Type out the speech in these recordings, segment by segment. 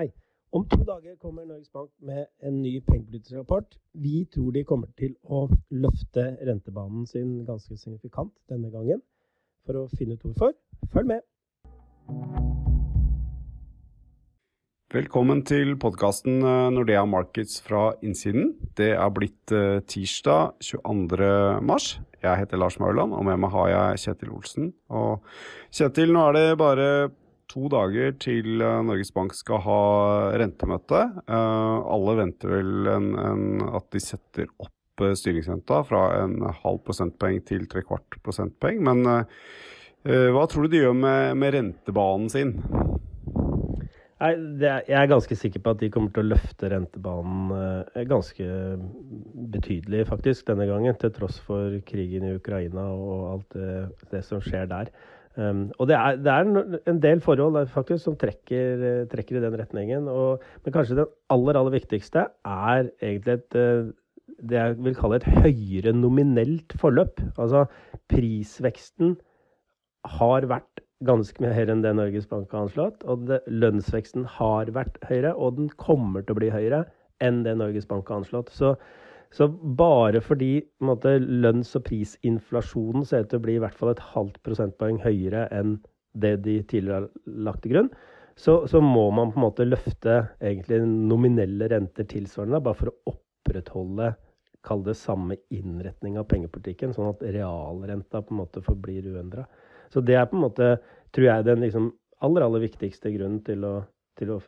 Hei. Om to dager kommer Norges Bank med en ny pengepolitisk rapport. Vi tror de kommer til å løfte rentebanen sin ganske signifikant denne gangen. For å finne ut hvorfor, følg med. Velkommen til podkasten Nordea Markets fra innsiden. Det er blitt tirsdag 22. mars. Jeg heter Lars Mauland, og med meg har jeg Kjetil Olsen. Og Kjetil, nå er det bare to dager til Norges Bank skal ha rentemøte. Alle venter vel en, en, at de setter opp styringsrenta fra en halv prosentpoeng til tre kvart prosentpoeng. Men hva tror du de gjør med, med rentebanen sin? Nei, er, Jeg er ganske sikker på at de kommer til å løfte rentebanen eh, ganske betydelig, faktisk, denne gangen. Til tross for krigen i Ukraina og alt det, det som skjer der. Um, og det er, det er, en del forhold faktisk som trekker, trekker i den retningen. Og, men kanskje det aller, aller viktigste er egentlig et eh, det jeg vil kalle et høyere nominelt forløp. Altså prisveksten har vært ganske mye høyere enn det Norges Bank har anslått. Og det, lønnsveksten har vært høyere, og den kommer til å bli høyere enn det Norges Bank har anslått. Så, så bare fordi måte, lønns- og prisinflasjonen ser ut til å bli i hvert fall et halvt prosentpoeng høyere enn det de tidligere har lagt til grunn, så, så må man på en måte løfte egentlig nominelle renter tilsvarende, bare for å opprettholde kall det samme innretning av pengepolitikken, sånn at realrenta på en måte forblir uendra. Så det er på en måte, tror jeg, den liksom aller, aller viktigste grunnen til å, til å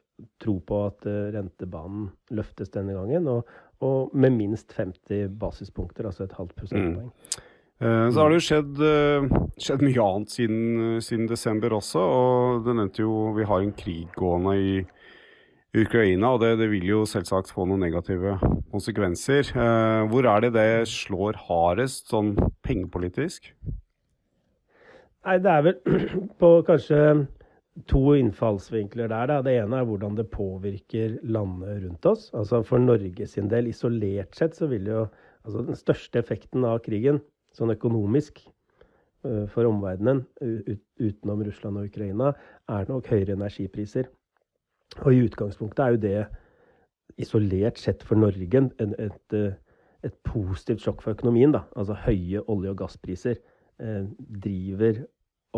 tro på at rentebanen løftes denne gangen. Og, og, med minst 50 basispunkter, altså et halvt prosentpoeng. Mm. Så har det jo skjedd, skjedd mye annet siden, siden, desember også. og Du nevnte jo vi har en krig gående i Ukraina, og det, det, vil jo selvsagt få noen negative konsekvenser. Hvor er det det slår hardest sånn pengepolitisk? Nei, det er vel på kanskje to innfallsvinkler der. Da. Det ene er hvordan det påvirker landet rundt oss. Altså For Norge sin del, isolert sett, så vil jo altså den største effekten av krigen, sånn økonomisk uh, for omverdenen, utenom Russland og Ukraina, er nok høyere energipriser. Og i utgangspunktet er jo det isolert sett for Norge et, et, et positivt sjokk for økonomien. da. Altså høye olje- og gasspriser eh, driver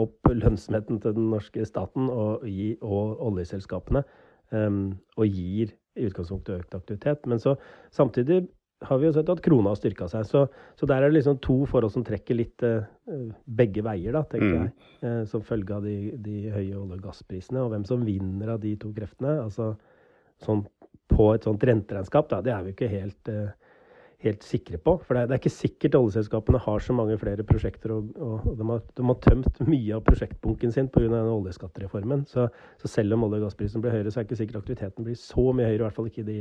opp lønnsomheten til den norske staten og, og oljeselskapene. Um, og gir i utgangspunktet økt aktivitet. Men så samtidig har vi jo sett at krona har styrka seg. Så, så, der er det liksom to forhold som trekker litt uh, begge veier, da, tenker mm. jeg. Uh, som følge av de, de høye olje- og gassprisene. Og hvem som vinner av de to kreftene. Altså sånn på et sånt renteregnskap, da, det er vi ikke helt uh, helt sikre på. For det er, det er, ikke sikkert oljeselskapene har så mange flere prosjekter, og, og de, har, de, har, tømt mye av prosjektbunken sin pga. oljeskattereformen. Så, så, selv om olje- og gassprisen blir høyere, så er det ikke sikkert aktiviteten blir så mye høyere. I hvert fall ikke de,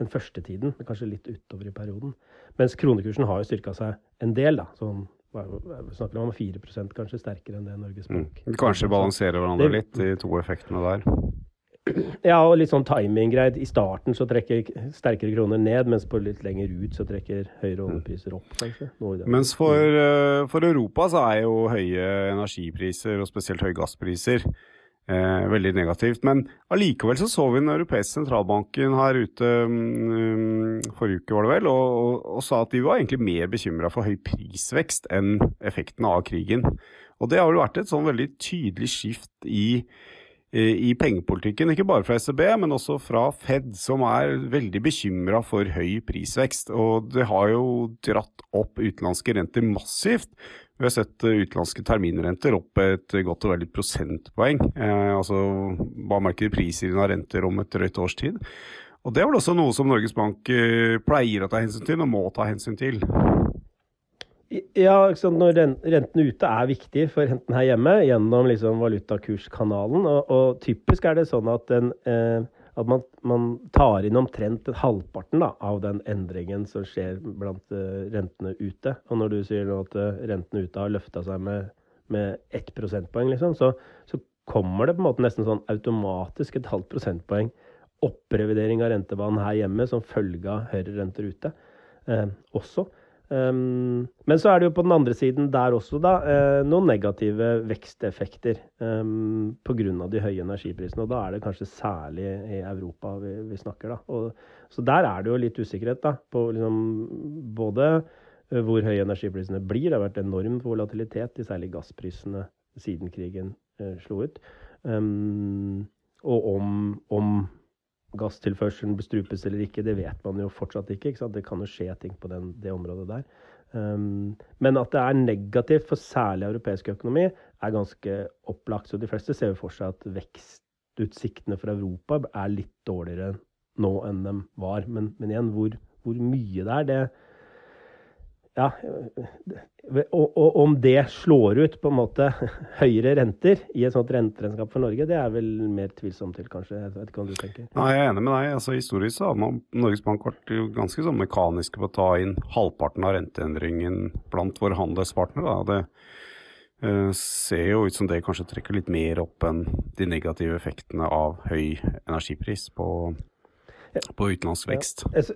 den første tiden, men kanskje litt utover i perioden. Mens kronekursen har jo styrka seg en del. da, sånn vi snakker om 4 kanskje sterkere enn det Norges Bank. Mm. Kanskje balansere hverandre litt, de to effektene der. Ja, og litt sånn timinggreit. I starten så trekker sterkere kroner ned, mens på litt lenger ut så trekker høyere oljepriser opp, kanskje. Mens for, uh, for, Europa så er jo høye energipriser, og spesielt høye gasspriser, eh, veldig negativt. Men allikevel så så vi den europeiske sentralbanken her ute um, forrige uke, var det vel, og, og, og, sa at de var egentlig mer bekymra for høy prisvekst enn effekten av krigen. Og det har vel vært et sånn veldig tydelig skift i i pengepolitikken, ikke bare fra ECB, men også fra Fed, som er veldig bekymra for høy prisvekst. Og det har jo dratt opp utenlandske renter massivt. Vi har sett utenlandske terminrenter opp et godt og veldig prosentpoeng. Eh, altså hva markedet priser av renter om et drøyt års tid. Og det er vel også noe som Norges Bank eh, pleier å ta hensyn til, og må ta hensyn til. Ja, når renten ute er viktig for renten her hjemme gjennom liksom valutakurskanalen. Og, og, typisk er det sånn at, den, eh, at man, man, tar inn omtrent halvparten da, av den endringen som skjer blant eh, rentene ute. Og når du sier at eh, rentene ute har løfta seg med, med ett prosentpoeng, liksom, så, så, kommer det på en måte nesten sånn automatisk et halvt prosentpoeng opprevidering av rentebanen her hjemme som følge av høyere renter ute eh, også. Um, men så er det jo på den andre siden der også da, eh, noen negative veksteffekter um, pga. de høye energiprisene. Og da er det kanskje særlig i Europa vi, vi snakker. da. Og, så der er det jo litt usikkerhet da, på liksom, både eh, hvor høye energiprisene blir. Det har vært enorm volatilitet i særlig gassprisene siden krigen eh, slo ut. Um, og om, om gasstilførselen bestrupes eller ikke, det vet man jo fortsatt ikke. ikke det kan jo skje ting på den, det området der. Um, men at det er negativt for særlig europeisk økonomi, er ganske opplagt. Så de fleste ser jo for seg at vekstutsiktene for Europa er litt dårligere nå enn de var. Men, men igjen, hvor, hvor, mye det er, det Ja, og, og, om det slår ut på en måte høyere renter i et sånt renteregnskap for Norge, det er vel mer tvilsomt til, kanskje. Jeg vet ikke hva du tenker? Nei, Jeg er enig med deg. Altså, historisk har man, Norges Bank vært ganske sånn mekaniske på å ta inn halvparten av renteendringen blant våre handelspartnere. Det uh, ser jo ut som det kanskje trekker litt mer opp enn de negative effektene av høy energipris på, på utenlandsk vekst. Ja.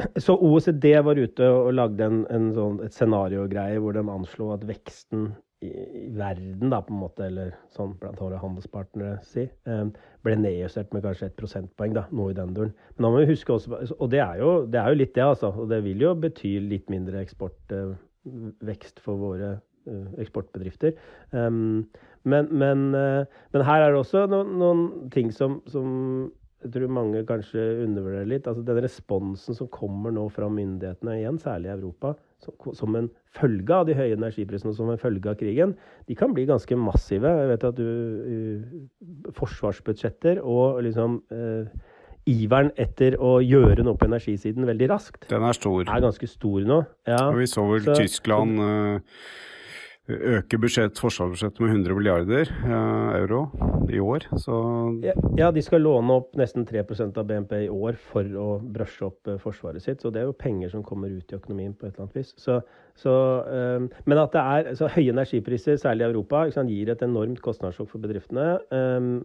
Så OECD var ute og lagde en, en sånn, et scenariogreie hvor de anslo at veksten i, i, verden, da, på en måte, eller sånn blant våre handelspartnere si, eh, ble nedjustert med kanskje et prosentpoeng da, nå i den duren. Men da må vi huske også, og det er, jo, det er jo litt det, altså. Og det vil jo bety litt mindre eksportvekst eh, for våre eh, eksportbedrifter. Um, men, men, men, her er det også noen, noen ting som, som jeg tror mange kanskje undervurderer litt. altså Den responsen som kommer nå fra myndighetene, igjen særlig i Europa, som, en følge av de høye energiprisene og som en følge av krigen, de kan bli ganske massive. Jeg vet at du uh, Forsvarsbudsjetter og liksom eh, iveren etter å gjøre noe på energisiden veldig raskt Den er stor. Er ganske stor nå. Ja, vi så vel så, Tyskland uh, øke budsjett, forsvarsbudsjettet med 100 milliarder eh, euro i år. Så ja, de skal låne opp nesten 3% av BNP i år for å brushe opp eh, forsvaret sitt. Så det er jo penger som kommer ut i økonomien på et eller annet vis. Så, så, um, men at det er så høye energipriser, særlig i Europa, sant, gir et enormt kostnadssjokk for bedriftene. Um,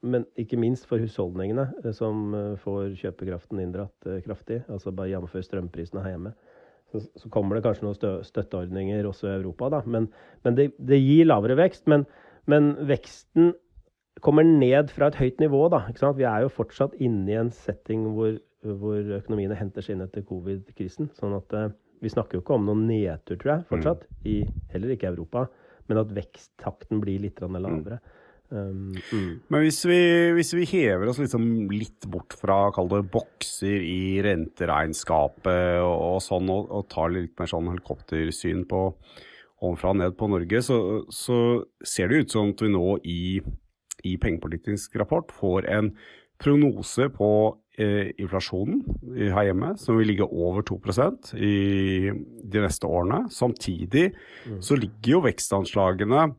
men ikke minst for husholdningene, som får kjøpekraften inndratt kraftig. Altså bare jf. strømprisene her hjemme. Så, så, kommer det kanskje noen støtteordninger også i Europa, da. Men, men det, det, gir lavere vekst. Men, men, veksten kommer ned fra et høyt nivå, da. Vi er jo fortsatt inne i en setting hvor, hvor økonomiene henter seg inn etter covid-krisen. Sånn at uh, vi snakker jo ikke om noen nedtur, tror jeg, fortsatt. Mm. I, heller ikke Europa. Men at veksttakten blir litt lavere. Mm. Um, mm. Men hvis vi, hvis vi, hever oss liksom litt bort fra kall det bokser i renteregnskapet og, og sånn, og, og, tar litt mer sånn helikoptersyn på ovenfra og ned på Norge, så, så, ser det ut som at vi nå i, i pengepolitisk rapport får en prognose på eh, inflasjonen her hjemme som vil ligge over 2% i de neste årene. Samtidig mm. så ligger jo vekstanslagene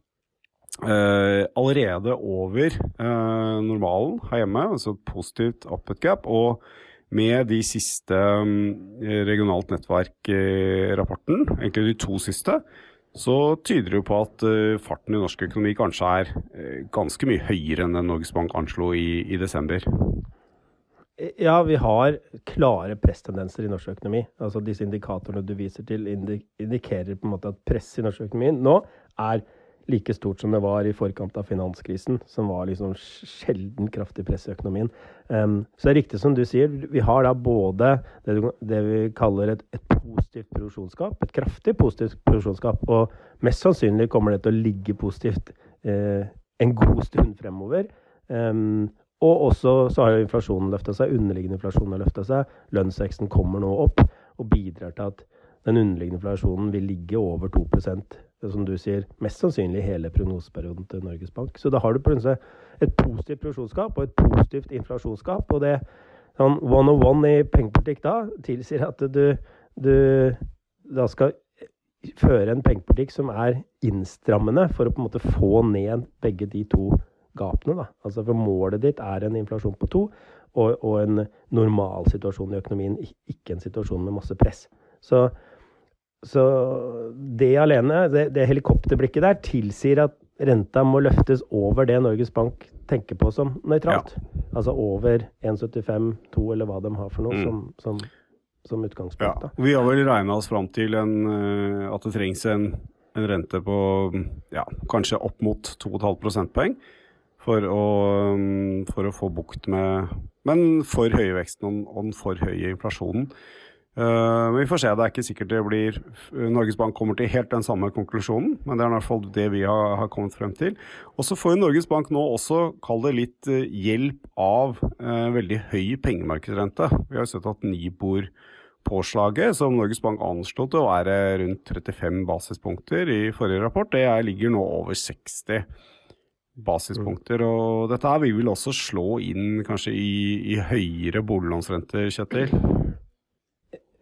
Uh, allerede over uh, normalen her hjemme, altså positivt upward gap. Og med de siste um, regionalt nettverk-rapporten, egentlig de to siste, så tyder det jo på at uh, farten i norsk økonomi kanskje er ganske mye høyere enn den Norges Bank anslo i, i, desember. Ja, vi har klare presstendenser i norsk økonomi. Altså Disse indikatorene du viser til, indikerer på en måte at press i norsk økonomi nå er like stort som det var i forkant av finanskrisen, som var liksom sjelden kraftig press i økonomien. Um, så det er riktig som du sier, vi har da både det, det vi kaller et, et, positivt produksjonsgap, et kraftig positivt produksjonsgap, og mest sannsynlig kommer det til å ligge positivt eh, en god stund fremover. Um, og også så har jo inflasjonen løfta seg, underliggende inflasjon har løfta seg. Lønnsveksten kommer nå opp og bidrar til at den underliggende inflasjonen vil ligge over 2 som du sier, mest sannsynlig hele prognoseperioden til Norges Bank. Så da har du plutselig et positivt produksjonsgap og et positivt inflasjonsskap. Og det sånn one on one i pengepolitikk da tilsier at du, du da skal føre en pengepolitikk som er innstrammende for å på en måte få ned begge de to gapene. da. Altså For målet ditt er en inflasjon på to og, og en normal situasjon i økonomien, ikke en situasjon med masse press. Så så det alene, det, det helikopterblikket der, tilsier at renta må løftes over det Norges Bank tenker på som nøytralt. Ja. Altså over 1,75, 2 eller hva de har for noe. Mm. Som, som som utgangspunkt. Ja, vi har vel regna oss fram til en, at det trengs en, en rente på ja, kanskje opp mot 2,5 prosentpoeng for å, for å få bukt med Men for høye veksten og den for høye inflasjonen. Uh, vi får se. Det er ikke sikkert det blir Norges Bank kommer til helt den samme konklusjonen, men det er i hvert fall det vi har, har kommet frem til. Og så får Norges Bank nå også, kall det litt, uh, hjelp av veldig høy pengemarkedsrente. Vi har sett at Nibor-påslaget, som Norges Bank anslo til å være rundt 35 basispunkter i forrige rapport, det ligger nå over 60 basispunkter. Og dette her vil vel også slå inn kanskje i, i høyere boliglånsrenter, Kjetil?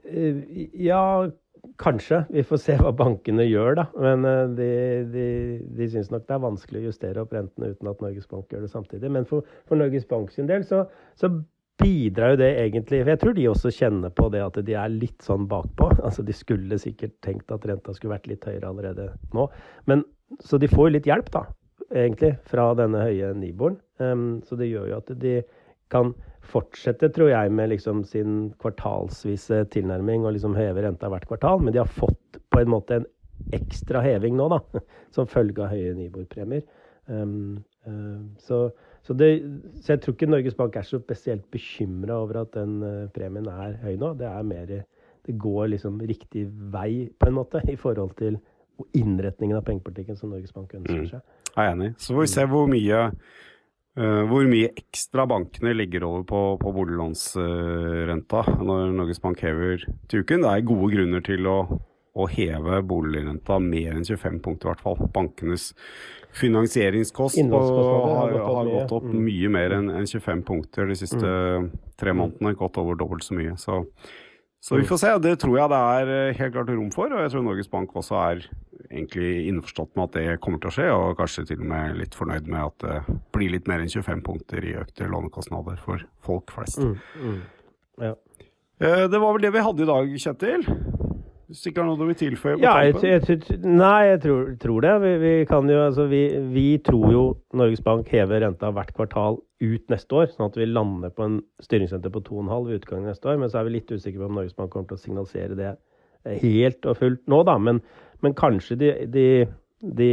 Eh, ja, kanskje. Vi får se hva bankene gjør, da. Men eh, de, de, de syns nok det er vanskelig å justere opp rentene uten at Norges Bank gjør det samtidig. Men for, for Norges Bank sin del så, så bidrar jo det egentlig For jeg tror de også kjenner på det at de er litt sånn bakpå. Altså De skulle sikkert tenkt at renta skulle vært litt høyere allerede nå. Men, så de får jo litt hjelp, da, egentlig, fra denne høye Niboren. Um, så det gjør jo at de kan fortsette, tror jeg, med liksom sin kvartalsvise tilnærming og liksom heve renta hvert kvartal. Men de har fått på en måte en ekstra heving nå, da, som følge av høye Nibor-premier. Um, uh, så, så, så, jeg tror ikke Norges Bank er så spesielt bekymra over at den uh, premien er høy nå. Det er mer Det går liksom riktig vei, på en måte, i forhold til innretningen av pengepolitikken som Norges Bank ønsker mm. seg. Mm. Jeg er enig. Så får vi se hvor mye hvor mye ekstra bankene ligger over på, på boliglånsrenta når Norges Bank hever til uken. Det er gode grunner til å, å heve boligrenta mer enn 25 punkter, i hvert fall. Bankenes finansieringskost på, har, har, gått opp mm. mye mer enn en 25 punkter de siste mm. tre månedene. Gått over dobbelt så mye. Så så vi får se. Det tror jeg det er eh, helt klart rom for. Og jeg tror Norges Bank også er egentlig innforstått med at det kommer til å skje, og kanskje til og med litt fornøyd med at det blir litt mer enn 25 punkter i økte lånekostnader for folk flest. Mm, mm. Ja. Eh, det var vel det vi hadde i dag, Kjetil? Hvis ikke er noe du vil tilføye? Ja, jeg, jeg, nei, jeg tror, tror det. Vi, vi, jo, altså, vi, vi, tror jo Norges Bank hever renta hvert kvartal ut neste år, sånn at vi lander på en styringsrente på 2,5 ved utgangen neste år. Men så er vi litt usikre på om Norges Bank kommer til å signalisere det helt og fullt nå, da. Men, men kanskje de, de, de,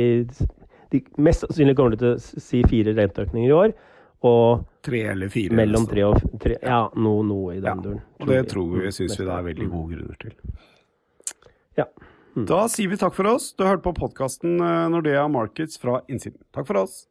de, mest sannsynlig kommer til å si fire renteøkninger i år. Og tre eller fire. Mellom tre og tre, Ja, noe, noe i den ja, duren. Og det tror vi, syns vi det er veldig gode grunner til. Ja. Mm. Da sier vi takk for oss. Du har hørt på podkasten eh, Nordea Markets fra innsiden. Takk for oss.